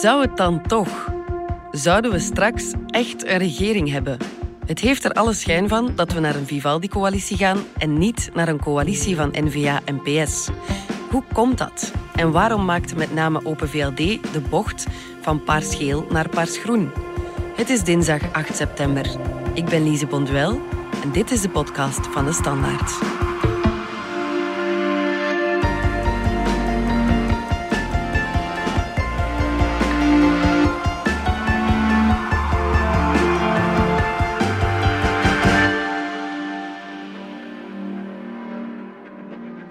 Zou het dan toch? Zouden we straks echt een regering hebben? Het heeft er alle schijn van dat we naar een Vivaldi-coalitie gaan en niet naar een coalitie van N-VA en PS. Hoe komt dat? En waarom maakt met name Open VLD de bocht van paarsgeel naar paarsgroen? Het is dinsdag 8 september. Ik ben Lise Bonduel en dit is de podcast van de Standaard.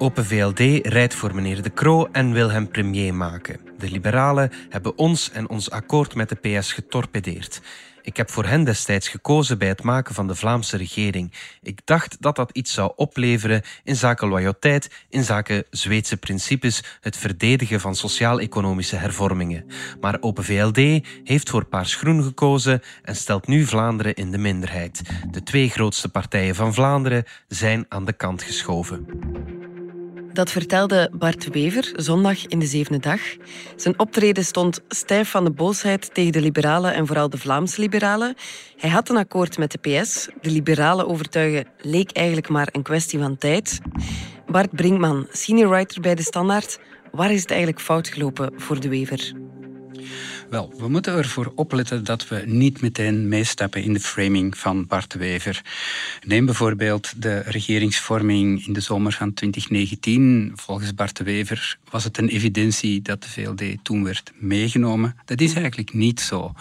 Open VLD rijdt voor meneer De Croo en wil hem premier maken. De liberalen hebben ons en ons akkoord met de PS getorpedeerd. Ik heb voor hen destijds gekozen bij het maken van de Vlaamse regering. Ik dacht dat dat iets zou opleveren in zaken loyaliteit, in zaken Zweedse principes, het verdedigen van sociaal-economische hervormingen. Maar Open VLD heeft voor Paars Groen gekozen en stelt nu Vlaanderen in de minderheid. De twee grootste partijen van Vlaanderen zijn aan de kant geschoven. Dat vertelde Bart Wever zondag in de zevende dag. Zijn optreden stond stijf van de boosheid tegen de liberalen en vooral de Vlaamse liberalen. Hij had een akkoord met de PS. De liberalen overtuigen leek eigenlijk maar een kwestie van tijd. Bart Brinkman, senior writer bij De Standaard. Waar is het eigenlijk fout gelopen voor de Wever? Wel, we moeten ervoor opletten dat we niet meteen meestappen in de framing van Bart Wever. Neem bijvoorbeeld de regeringsvorming in de zomer van 2019. Volgens Bart Wever was het een evidentie dat de VLD toen werd meegenomen. Dat is eigenlijk niet zo.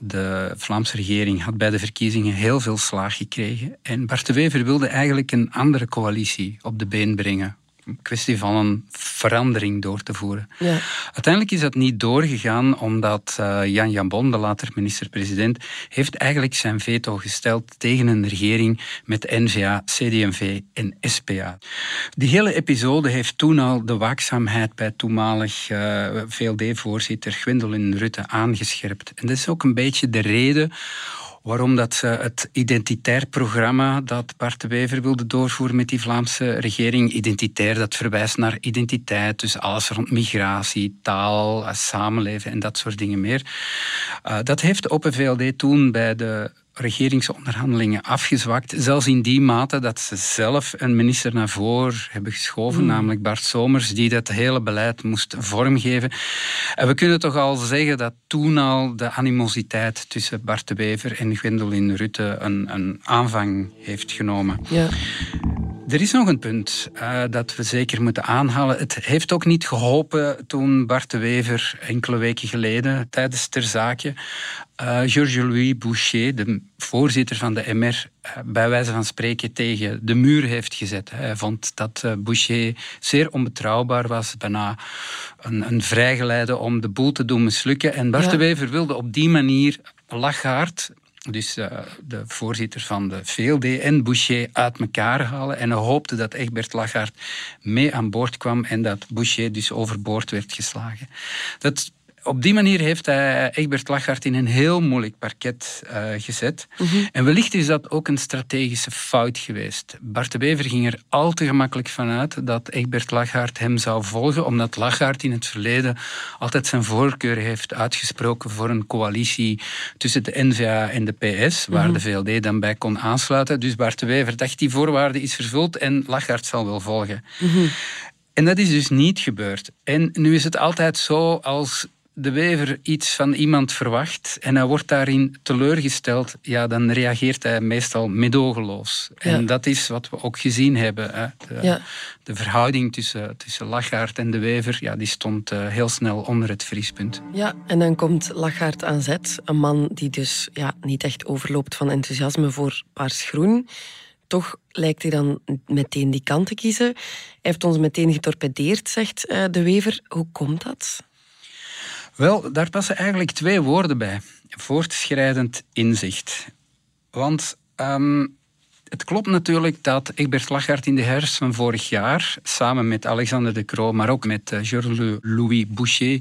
De Vlaamse regering had bij de verkiezingen heel veel slaag gekregen. En Bart Wever wilde eigenlijk een andere coalitie op de been brengen kwestie van een verandering door te voeren. Ja. Uiteindelijk is dat niet doorgegaan omdat uh, Jan Jambon, de later minister-president, heeft eigenlijk zijn veto gesteld tegen een regering met NVA, CDMV en SPA. Die hele episode heeft toen al de waakzaamheid bij toenmalig uh, eh, VLD-voorzitter Gwendolyn Rutte aangescherpt. En dat is ook een beetje de reden waarom dat ze het identitair programma dat Bart de Wever wilde doorvoeren met die Vlaamse regering, identitair, dat verwijst naar identiteit, dus alles rond migratie, taal, eh, samenleven en dat soort dingen meer. Uh, dat heeft Open VLD toen bij de regeringsonderhandelingen afgezwakt. Zelfs in die mate dat ze zelf een minister naar voren hebben geschoven, hmm. namelijk Bart Somers, die dat hele beleid moest vormgeven. En we kunnen toch al zeggen dat toen al de animositeit tussen Bart de Wever en Gwendoline Rutte een, een aanvang heeft genomen. Ja. Er is nog een punt uh, dat we zeker moeten aanhalen. Het heeft ook niet geholpen toen Bart de Wever enkele weken geleden tijdens ter zake uh, Georges-Louis Boucher, de voorzitter van de MR, uh, bij wijze van spreken tegen de muur heeft gezet. Hij vond dat uh, Boucher zeer onbetrouwbaar was, bijna een, een vrijgeleide om de boel te doen mislukken. En Bart de Wever wilde op die manier Lachaard, dus uh, de voorzitter van de VLD en Boucher uit elkaar halen. En hij hoopte dat Egbert Lachaert mee aan boord kwam en dat Boucher dus overboord werd geslagen. Dat op die manier heeft hij Egbert Lachart in een heel moeilijk parket uh, gezet. Mhm. En wellicht is dat ook een strategische fout geweest. Bart de Bever ging er al te gemakkelijk vanuit dat Egbert Lachart hem zou volgen, omdat Lachart in het verleden altijd zijn voorkeur heeft uitgesproken voor een coalitie tussen de NVA en de PS, waar mhm. de VLD dan bij kon aansluiten. Dus Bart de Wever dacht, die voorwaarde is vervuld en Lachart zal wel volgen. Mhm. En dat is dus niet gebeurd. En nu is het altijd zo als de wever iets van iemand verwacht en hij wordt daarin teleurgesteld, ja, dan reageert hij meestal medogeloos. En dat is wat we ook gezien hebben. Hè. De, de, verhouding tussen, tussen Lachaert en de wever, ja, die stond uh, heel snel onder het vriespunt. Ja, en dan komt Lachaert aan zet, een man die dus ja, niet echt overloopt van enthousiasme voor paars-groen. Toch lijkt hij dan meteen die kant te kiezen. Hij heeft ons meteen getorpedeerd, zegt uh, de wever. Hoe komt dat? Wel, daar passen eigenlijk twee woorden bij. Voortschrijdend inzicht. Want um, Het klopt natuurlijk dat Egbert Lachart in de herfst van vorig jaar, samen met Alexander de Croo, maar ook met uh, Georges Louis Boucher,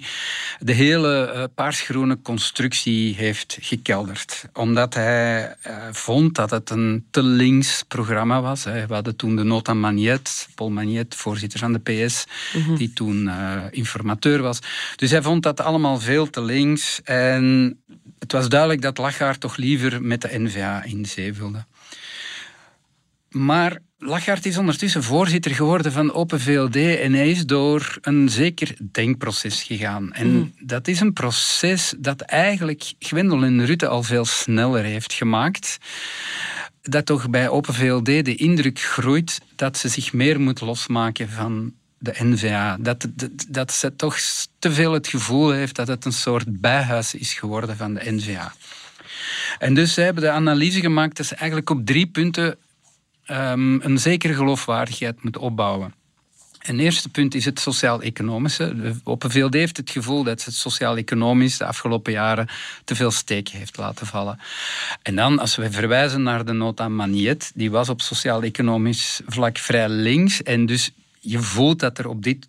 de hele uh, paarsgroene constructie heeft gekelderd. Omdat hij uh, vond dat het een te links programma was. Hè. We hadden toen de nota Magnet, Paul Magnet, voorzitter van de PS, mm -hmm. die toen informateur was. Dus hij vond dat allemaal veel te links. En het was duidelijk dat Lachart toch liever met de NVA in zee wilde. Maar Lachart is ondertussen voorzitter geworden van Open VLD en hij is door een zeker denkproces gegaan. En mm. dat is een proces dat eigenlijk Gwendolen Rutte al veel sneller heeft gemaakt. Dat toch bij Open VLD de indruk groeit dat ze zich meer moet losmaken van de NVA. Dat, dat, dat ze toch te veel het gevoel heeft dat het een soort bijhuis is geworden van de NVA. En dus ze hebben de analyse gemaakt dat ze eigenlijk op drie punten um, een zekere geloofwaardigheid moet opbouwen. Een eerste punt is het sociaal-economische. Open VLD heeft het gevoel dat het sociaal-economisch de afgelopen jaren te veel steken heeft laten vallen. En dan, als we verwijzen naar de nota Magnet, die was op sociaal-economisch vlak vrij links. En dus je voelt dat er op dit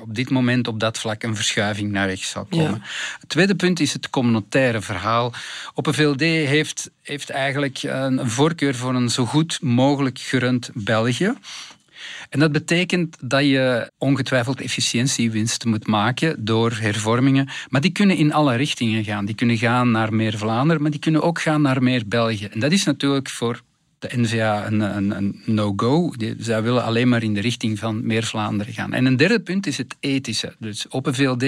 op dit moment op dat vlak een verschuiving naar rechts zal komen. Het tweede punt is het communautaire verhaal. Open VLD heeft, heeft eigenlijk een voorkeur voor een zo goed mogelijk gerund België. En dat betekent dat je ongetwijfeld efficiëntiewinsten moet maken door hervormingen. Maar die kunnen in alle richtingen gaan. Die kunnen gaan naar meer Vlaanderen, maar die kunnen ook gaan naar meer België. En dat is natuurlijk voor de NVA een, een, een no-go. Zij willen alleen maar in de richting van meer Vlaanderen gaan. En een derde punt is het ethische. Dus Open VLD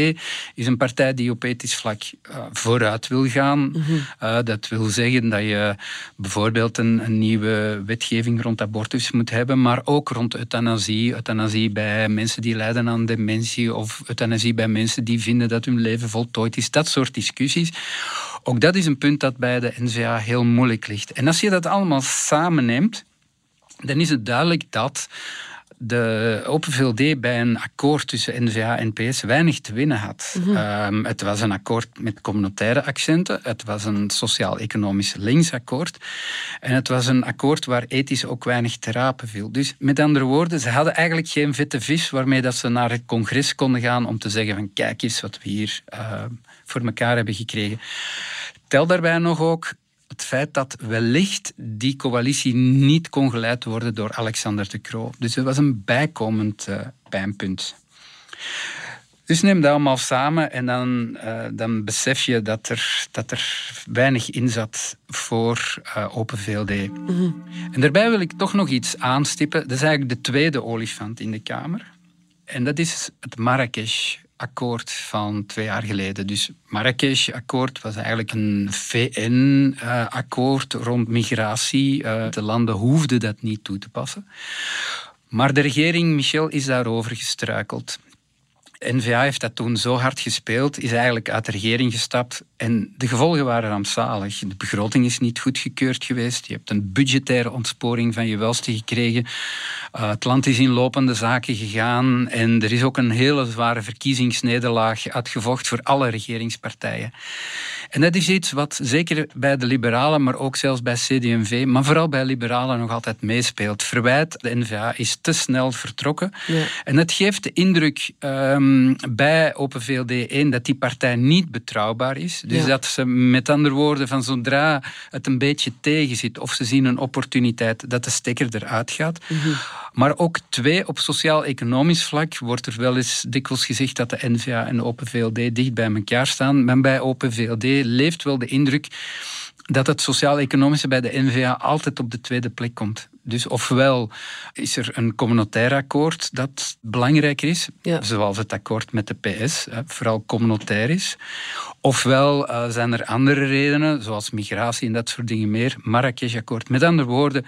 is een partij die op ethisch vlak uh, vooruit wil gaan. Mm -hmm. uh, dat wil zeggen dat je bijvoorbeeld een, een, nieuwe wetgeving rond abortus moet hebben, maar ook rond euthanasie. Euthanasie bij mensen die lijden aan dementie of euthanasie bij mensen die vinden dat hun leven voltooid is. Dat soort discussies. Ook dat is een punt dat bij de NVA heel moeilijk ligt. En als je dat allemaal samenneemt, dan is het duidelijk dat de Open VLD bij een akkoord tussen NVA en PS weinig te winnen had. Mm -hmm. um, het was een akkoord met communautaire accenten, het was een sociaal-economisch linksakkoord en het was een akkoord waar ethisch ook weinig te rapen viel. Dus met andere woorden, ze hadden eigenlijk geen vette vis waarmee dat ze naar het congres konden gaan om te zeggen van kijk eens wat we hier uh, voor elkaar hebben gekregen. Tel daarbij nog ook het feit dat wellicht die coalitie niet kon geleid worden door Alexander de Croo. Dus dat was een bijkomend uh, pijnpunt. Dus neem dat allemaal samen en dan, uh, dan besef je dat er, dat er weinig in zat voor uh, Open VLD. Mm -hmm. En daarbij wil ik toch nog iets aanstippen. Dat is eigenlijk de tweede olifant in de Kamer. En dat is het Marrakesh akkoord van twee jaar geleden. Dus Marrakesh-akkoord was eigenlijk een VN-akkoord rond migratie. Eh, de landen hoefden dat niet toe te passen. Maar de regering Michel is daarover gestruikeld. N-VA heeft dat toen zo hard gespeeld, is eigenlijk uit de regering gestapt en de gevolgen waren rampzalig. De begroting is niet goedgekeurd geweest. Je hebt een budgettaire ontsporing van je welste gekregen. Uh, het land is in lopende zaken gegaan en er is ook een hele zware verkiezingsnederlaag uitgevocht voor alle regeringspartijen. En dat is iets wat zeker bij de liberalen, maar ook zelfs bij CD&V, maar vooral bij liberalen nog altijd meespeelt. Verwijt, de NVA is te snel vertrokken. Ja. En het geeft de indruk um, bij Open VLD 1 dat die partij niet betrouwbaar is. Dus ja. dat ze met andere woorden van zodra het een beetje tegen zit of ze zien een opportuniteit, dat de stekker eruit gaat. Mm -hmm. Maar ook twee, op sociaal-economisch vlak wordt er wel eens dikwijls gezegd dat de NVA en de Open VLD dicht bij elkaar staan. Maar bij Open VLD leeft wel de indruk dat het sociaal-economische bij de NVA altijd op de tweede plek komt. Dus ofwel is er een communautair akkoord dat belangrijker is, ja. zoals het akkoord met de PS, vooral communautair is. Ofwel uh, zijn er andere redenen, zoals migratie en dat soort dingen meer. Marrakesh-akkoord. Met andere woorden,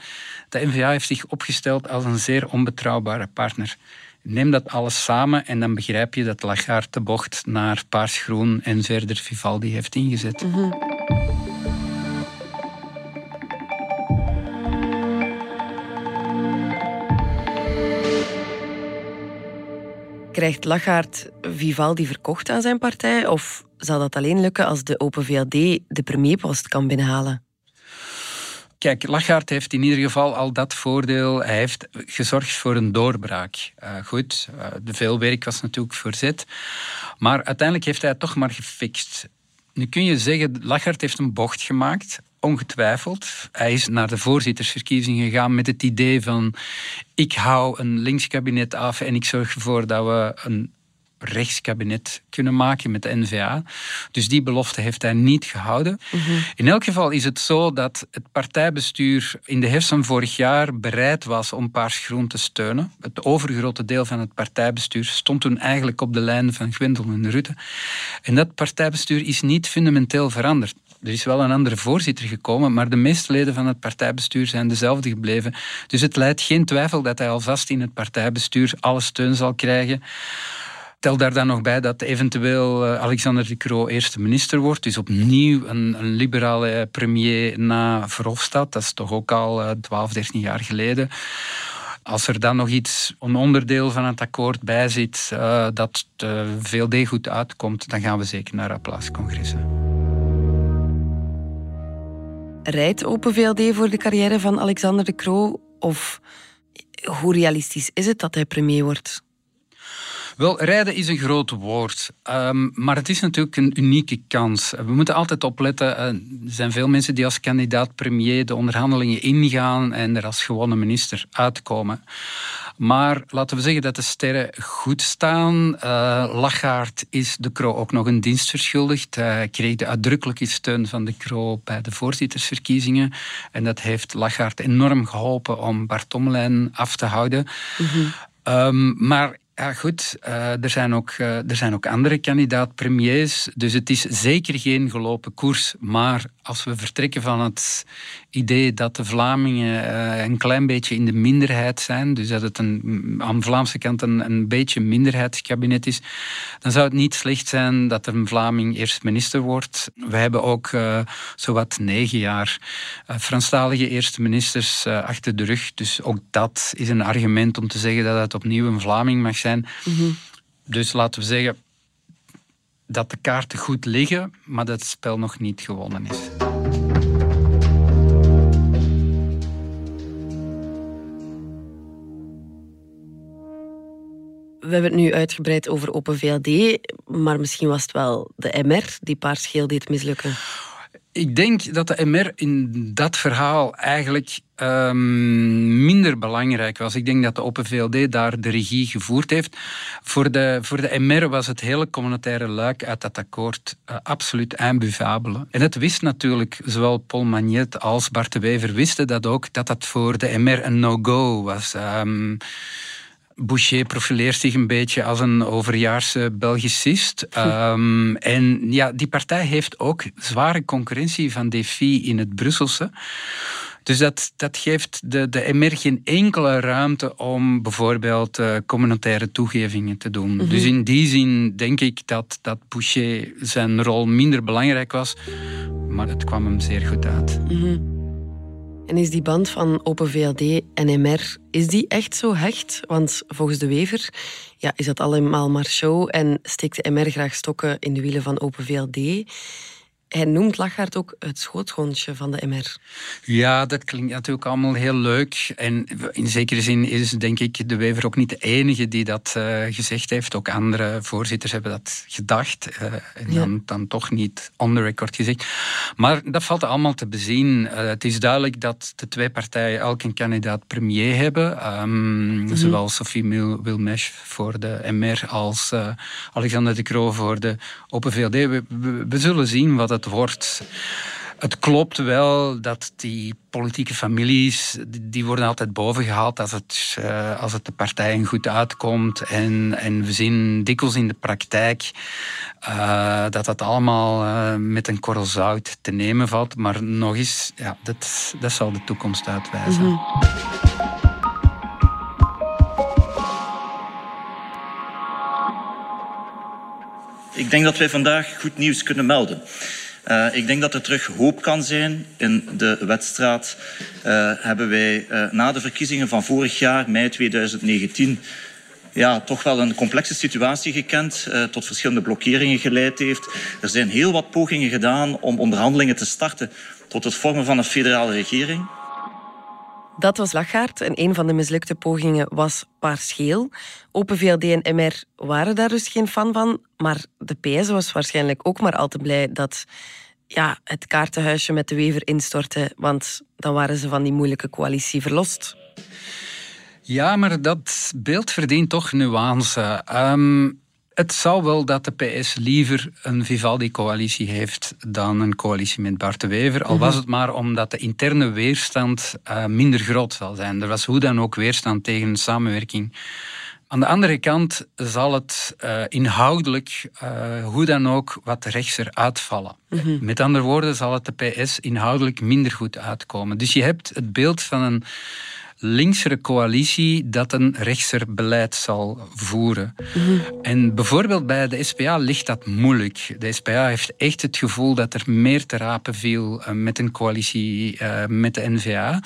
de NVA heeft zich opgesteld als een zeer onbetrouwbare partner. Neem dat alles samen en dan begrijp je dat Lagarde de bocht naar paarsgroen en verder Vivaldi heeft ingezet. Mm -hmm. Krijgt Lagarde Vivaldi verkocht aan zijn partij? Of zal dat alleen lukken als de Open VLD de premierpost kan binnenhalen? Kijk, Lachaert heeft in ieder geval al dat voordeel. Hij heeft gezorgd voor een doorbraak. Uh, goed, uh, de veel werk was natuurlijk voorzet. Maar uiteindelijk heeft hij het toch maar gefixt. Nu kun je zeggen, Lachaert heeft een bocht gemaakt. Ongetwijfeld. Hij is naar de voorzittersverkiezingen gegaan met het idee van ik hou een linkskabinet af en ik zorg ervoor dat we een rechtskabinet kunnen maken met de NVA. Dus die belofte heeft hij niet gehouden. Mhm. In elk geval is het zo dat het partijbestuur in de herfst van vorig jaar bereid was om Paars Groen te steunen. Het overgrote deel van het partijbestuur stond toen eigenlijk op de lijn van Gwendel en Rutte. En dat partijbestuur is niet fundamenteel veranderd. Er is wel een andere voorzitter gekomen, maar de meeste leden van het partijbestuur zijn dezelfde gebleven. Dus het leidt geen twijfel dat hij alvast in het partijbestuur alle steun zal krijgen. Tel daar dan nog bij dat eventueel eh, Alexander de Croo eerste minister wordt. Dus opnieuw een, een liberale premier na Verhofstadt. Dat is toch ook al 12, eh, 13 jaar geleden. Als er dan nog iets, een onderdeel van het akkoord bij zit, uh, dat uh, VLD goed uitkomt, dan gaan we zeker naar applauscongressen. Rijdt Open VLD voor de carrière van Alexander de Croo? Of hoe realistisch is het dat hij premier wordt? Wel, rijden is een groot woord, um, maar het is natuurlijk een unieke kans. We moeten altijd opletten. Uh, er zijn veel mensen die als kandidaat premier de onderhandelingen ingaan en er als gewone minister uitkomen. Maar laten we zeggen dat de sterren goed staan. Uh, Lachaert is de Croo ook nog een dienst verschuldigd. Hij kreeg de uitdrukkelijke steun van de Croo bij de voorzittersverkiezingen. En dat heeft Lachaert enorm geholpen om Bart Tomlijn af te houden. Mm um, maar ja, goed. Uh, er, zijn ook, uh, er zijn ook andere kandidaat-premiers. Dus het is zeker geen gelopen koers. Maar als we vertrekken van het idee dat de Vlamingen uh, een klein beetje in de minderheid zijn, dus dat het een, aan de Vlaamse kant een, een beetje minderheidskabinet is, dan zou het niet slecht zijn dat er een Vlaming eerst minister wordt. We hebben ook zowat negen jaar Franstalige eerste ministers achter de rug. Dus ook dat is een argument om te zeggen dat het opnieuw een Vlaming mag zijn. Mhm. Dus laten we zeggen, dat de kaarten goed liggen, maar dat het spel nog niet gewonnen is. We hebben het nu uitgebreid over Open VLD, maar misschien was het wel de MR die paars-geel deed mislukken. Ik denk dat de MR in dat verhaal eigenlijk um, minder belangrijk was. Ik denk dat de Open VLD daar de regie gevoerd heeft. Voor de, voor de MR was het hele communautaire luik uit dat akkoord uh, absoluut imbuvabele. En het wist natuurlijk, zowel Paul Magnet als Bart de Wever wisten dat ook, dat dat voor de MR een no-go was. Um, Boucher profileert zich een beetje als een overjaarse Belgicist. Um, en ja, die partij heeft ook zware concurrentie van Defi in het Brusselse. Dus dat, dat geeft de, de MR geen enkele ruimte om bijvoorbeeld uh, communautaire toegevingen te doen. Mhm. Dus in die zin denk ik dat, dat Boucher zijn rol minder belangrijk was, maar het kwam hem zeer goed uit. Mm en is die band van Open VLD en MR, is die echt zo hecht? Want volgens de Wever ja, is dat allemaal maar show en steekt de MR graag stokken in de wielen van Open VLD. Hij noemt Lachaert ook het schoothondje van de MR. Ja, dat klinkt natuurlijk allemaal heel leuk. En in zekere zin is denk ik de Wever ook niet de enige die dat uh, gezegd heeft. Ook andere voorzitters hebben dat gedacht. Uh, en dan, dan, toch niet on the record gezegd. Maar dat valt allemaal te bezien. Uh, het is duidelijk dat de twee partijen elk een kandidaat premier hebben. Um, mm-hmm. Zowel Sophie Wilmesch voor de MR als Alexander de Croo voor de Open VLD. We, we, we zullen zien wat het het wordt. Het klopt wel dat die politieke families, die worden altijd bovengehaald als het, uh, als het de partijen goed uitkomt. En, en we zien dikwijls in de praktijk uh, dat dat allemaal uh, met een korrel zout te nemen valt. Maar nog eens, ja, dat, dat zal de toekomst uitwijzen. Mm -hmm. Ik denk dat wij vandaag goed nieuws kunnen melden. Uh, ik denk dat er terug hoop kan zijn. In de wedstraat uh, hebben wij uh, na de verkiezingen van vorig jaar, mei 2019, ja, toch wel een complexe situatie gekend, uh, tot verschillende blokkeringen geleid heeft. Er zijn heel wat pogingen gedaan om onderhandelingen te starten tot het vormen van een federale regering. Dat was Lachaert en een van de mislukte pogingen was Paars-Geel. Open VLD en MR waren daar dus geen fan van, maar de PS was waarschijnlijk ook maar al te blij dat ja, het kaartenhuisje met de Wever instortte, want dan waren ze van die moeilijke coalitie verlost. Ja, maar dat beeld verdient toch nuance. Um, het zou wel dat de PS liever een Vivaldi-coalitie heeft dan een coalitie met Bart de Wever. Al was mhm. het maar omdat de interne weerstand uh, minder groot zal zijn. Er was hoe dan ook weerstand tegen een samenwerking. Aan de andere kant zal het uh, inhoudelijk uh, hoe dan ook wat rechtser uitvallen. Mm Met andere woorden zal het de PS inhoudelijk minder goed uitkomen. Dus je hebt het beeld van een linksere coalitie dat een rechtser beleid zal voeren. En bijvoorbeeld bij de SPA ligt dat moeilijk. De SPA heeft echt het gevoel dat er meer te rapen viel eh, met een coalitie uh, met de NVA.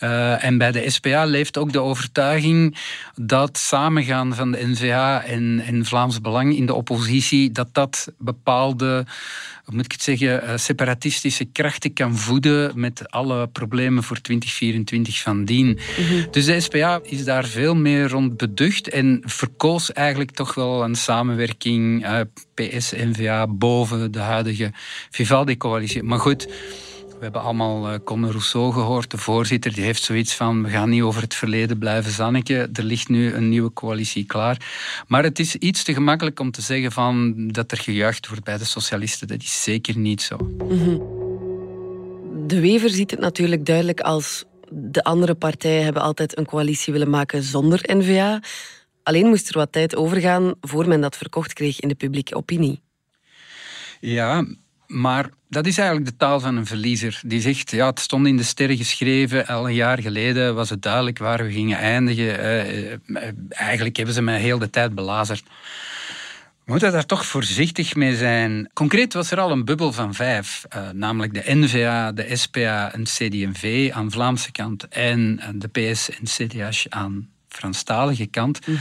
Uh, en bij de SPA leeft ook de overtuiging dat samengaan van de NVA en, en Vlaams Belang in de oppositie, dat dat bepaalde hoe moet ik het zeggen, uh, separatistische krachten kan voeden met alle problemen voor 2024 van dien. Mhm. Dus de SPA is daar veel meer rond beducht en verkoos eigenlijk toch wel een samenwerking uh, PS-NVA boven de huidige Vivaldi-coalitie. Maar goed, we hebben allemaal uh, Conor Rousseau gehoord, de voorzitter. Die heeft zoiets van, we gaan niet over het verleden blijven zanneken. Er ligt nu een nieuwe coalitie klaar. Maar het is iets te gemakkelijk om te zeggen van, dat er gejuicht wordt bij de socialisten. Dat is zeker niet zo. Mhm. De Wever ziet het natuurlijk duidelijk als... De andere partijen hebben altijd een coalitie willen maken zonder N-VA. Alleen moest er wat tijd overgaan voor men dat verkocht kreeg in de publieke opinie. Ja, maar dat is eigenlijk de taal van een verliezer. Die zegt, ja, het stond in de sterren geschreven. Al een jaar geleden was het duidelijk waar we gingen eindigen. Eh, eh, eigenlijk hebben ze mij heel de tijd belazerd. We moeten daar toch voorzichtig mee zijn. Concreet was er al een bubbel van vijf. Uh, namelijk de NVA, de SPA en CD&V aan Vlaamse kant en de PS en CDH aan Franstalige kant. Mhm.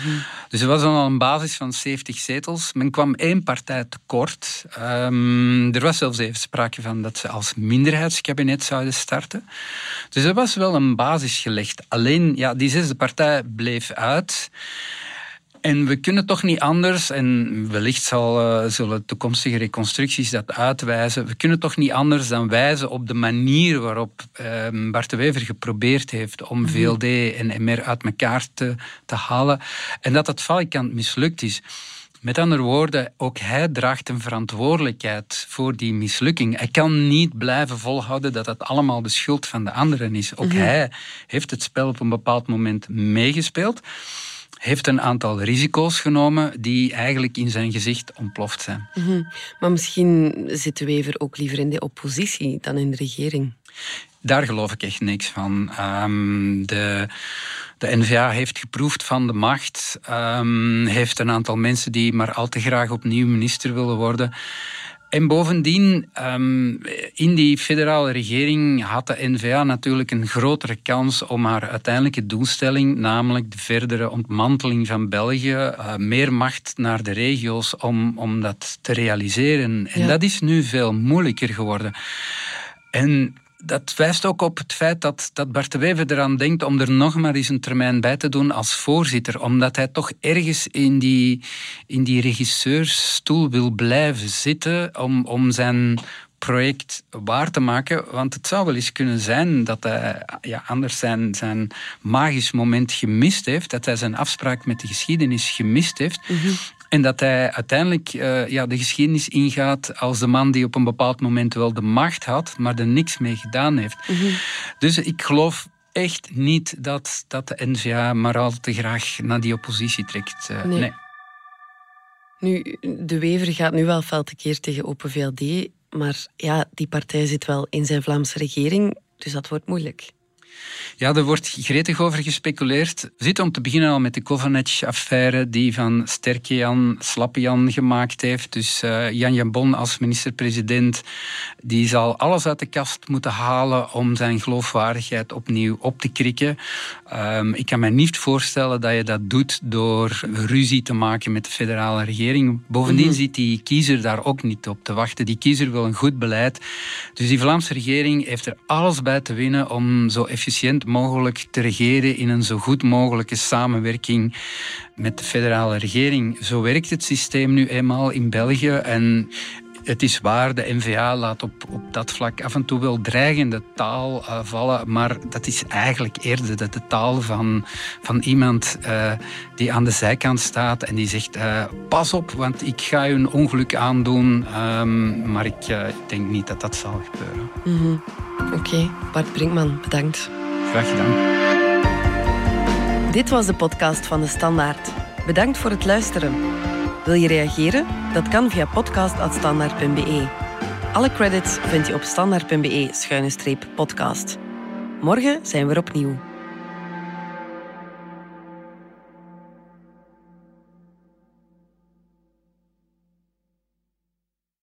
Dus er was dan al een basis van 70 zetels. Men kwam één partij tekort. Um, er was zelfs even sprake van dat ze als minderheidskabinet zouden starten. Dus er was wel een basis gelegd. Alleen, ja, die zesde partij bleef uit. En we kunnen toch niet anders, en wellicht zal, uh, zullen toekomstige reconstructies dat uitwijzen, we kunnen toch niet anders dan wijzen op de manier waarop uh, Bart de Wever geprobeerd heeft om mhm. VLD en MR uit elkaar te, te halen en dat dat valikant mislukt is. Met andere woorden, ook hij draagt een verantwoordelijkheid voor die mislukking. Hij kan niet blijven volhouden dat het allemaal de schuld van de anderen is. Ook mhm. hij heeft het spel op een bepaald moment meegespeeld heeft een aantal risico's genomen die eigenlijk in zijn gezicht ontploft zijn. Mhm. Maar misschien zit Wever ook liever in de oppositie dan in de regering. Daar geloof ik echt niks van. Um, de, de NVA heeft geproefd van de macht, um, heeft een aantal mensen die maar al te graag opnieuw minister willen worden. En bovendien, ehm, in die federale regering had de NVA natuurlijk een grotere kans om haar uiteindelijke doelstelling, namelijk de verdere ontmanteling van België, uh, meer macht naar de regio's om, om dat te realiseren. En dat is nu veel moeilijker geworden. En dat wijst ook op het feit dat, dat Bart de Wever eraan denkt om er nog maar eens een termijn bij te doen als voorzitter. Omdat hij toch ergens in die, in die regisseursstoel wil blijven zitten om, om zijn project waar te maken. Want het zou wel eens kunnen zijn dat hij ja, anders zijn, zijn magisch moment gemist heeft. Dat hij zijn afspraak met de geschiedenis gemist heeft. Mhm. En dat hij uiteindelijk uh, ja, de geschiedenis ingaat als de man die op een bepaald moment wel de macht had, maar er niks mee gedaan heeft. Mhm. Dus ik geloof echt niet dat, dat de NVA maar al te graag naar die oppositie trekt. Uh, nee. Nu, de Wever gaat nu wel fel tekeer tegen Open VLD, maar ja, die partij zit wel in zijn Vlaamse regering, dus dat wordt moeilijk. Ja, er wordt gretig over gespeculeerd. Zitten om te beginnen al met de Kovanec-affaire, die van Sterke Jan Slappe Jan gemaakt heeft. Dus uh, Jan Jambon als minister-president, die zal alles uit de kast moeten halen om zijn geloofwaardigheid opnieuw op te krikken. Um, ik kan me niet voorstellen dat je dat doet door ruzie te maken met de federale regering. Bovendien mm ziet die kiezer daar ook niet op te wachten. Die kiezer wil een goed beleid. Dus die Vlaamse regering heeft er alles bij te winnen om zo efficiënt mogelijk te regeren in een zo goed mogelijke samenwerking met de federale regering. Zo werkt het systeem nu eenmaal in België. En het is waar, de NVA laat op, op dat vlak af en toe wel dreigende taal uh, vallen, maar dat is eigenlijk eerder de, de taal van, van iemand uh, die aan de zijkant staat en die zegt: uh, Pas op, want ik ga u een ongeluk aandoen. Um, maar ik, ik, denk niet dat dat zal gebeuren. Mm -hmm. Oké, okay. Bart Brinkman, bedankt. Graag gedaan. Dit was de podcast van de Standaard. Bedankt voor het luisteren. Wil je reageren? Dat kan via podcast.standaard.be. Alle credits vind je op standaard.be-podcast. Morgen zijn we opnieuw.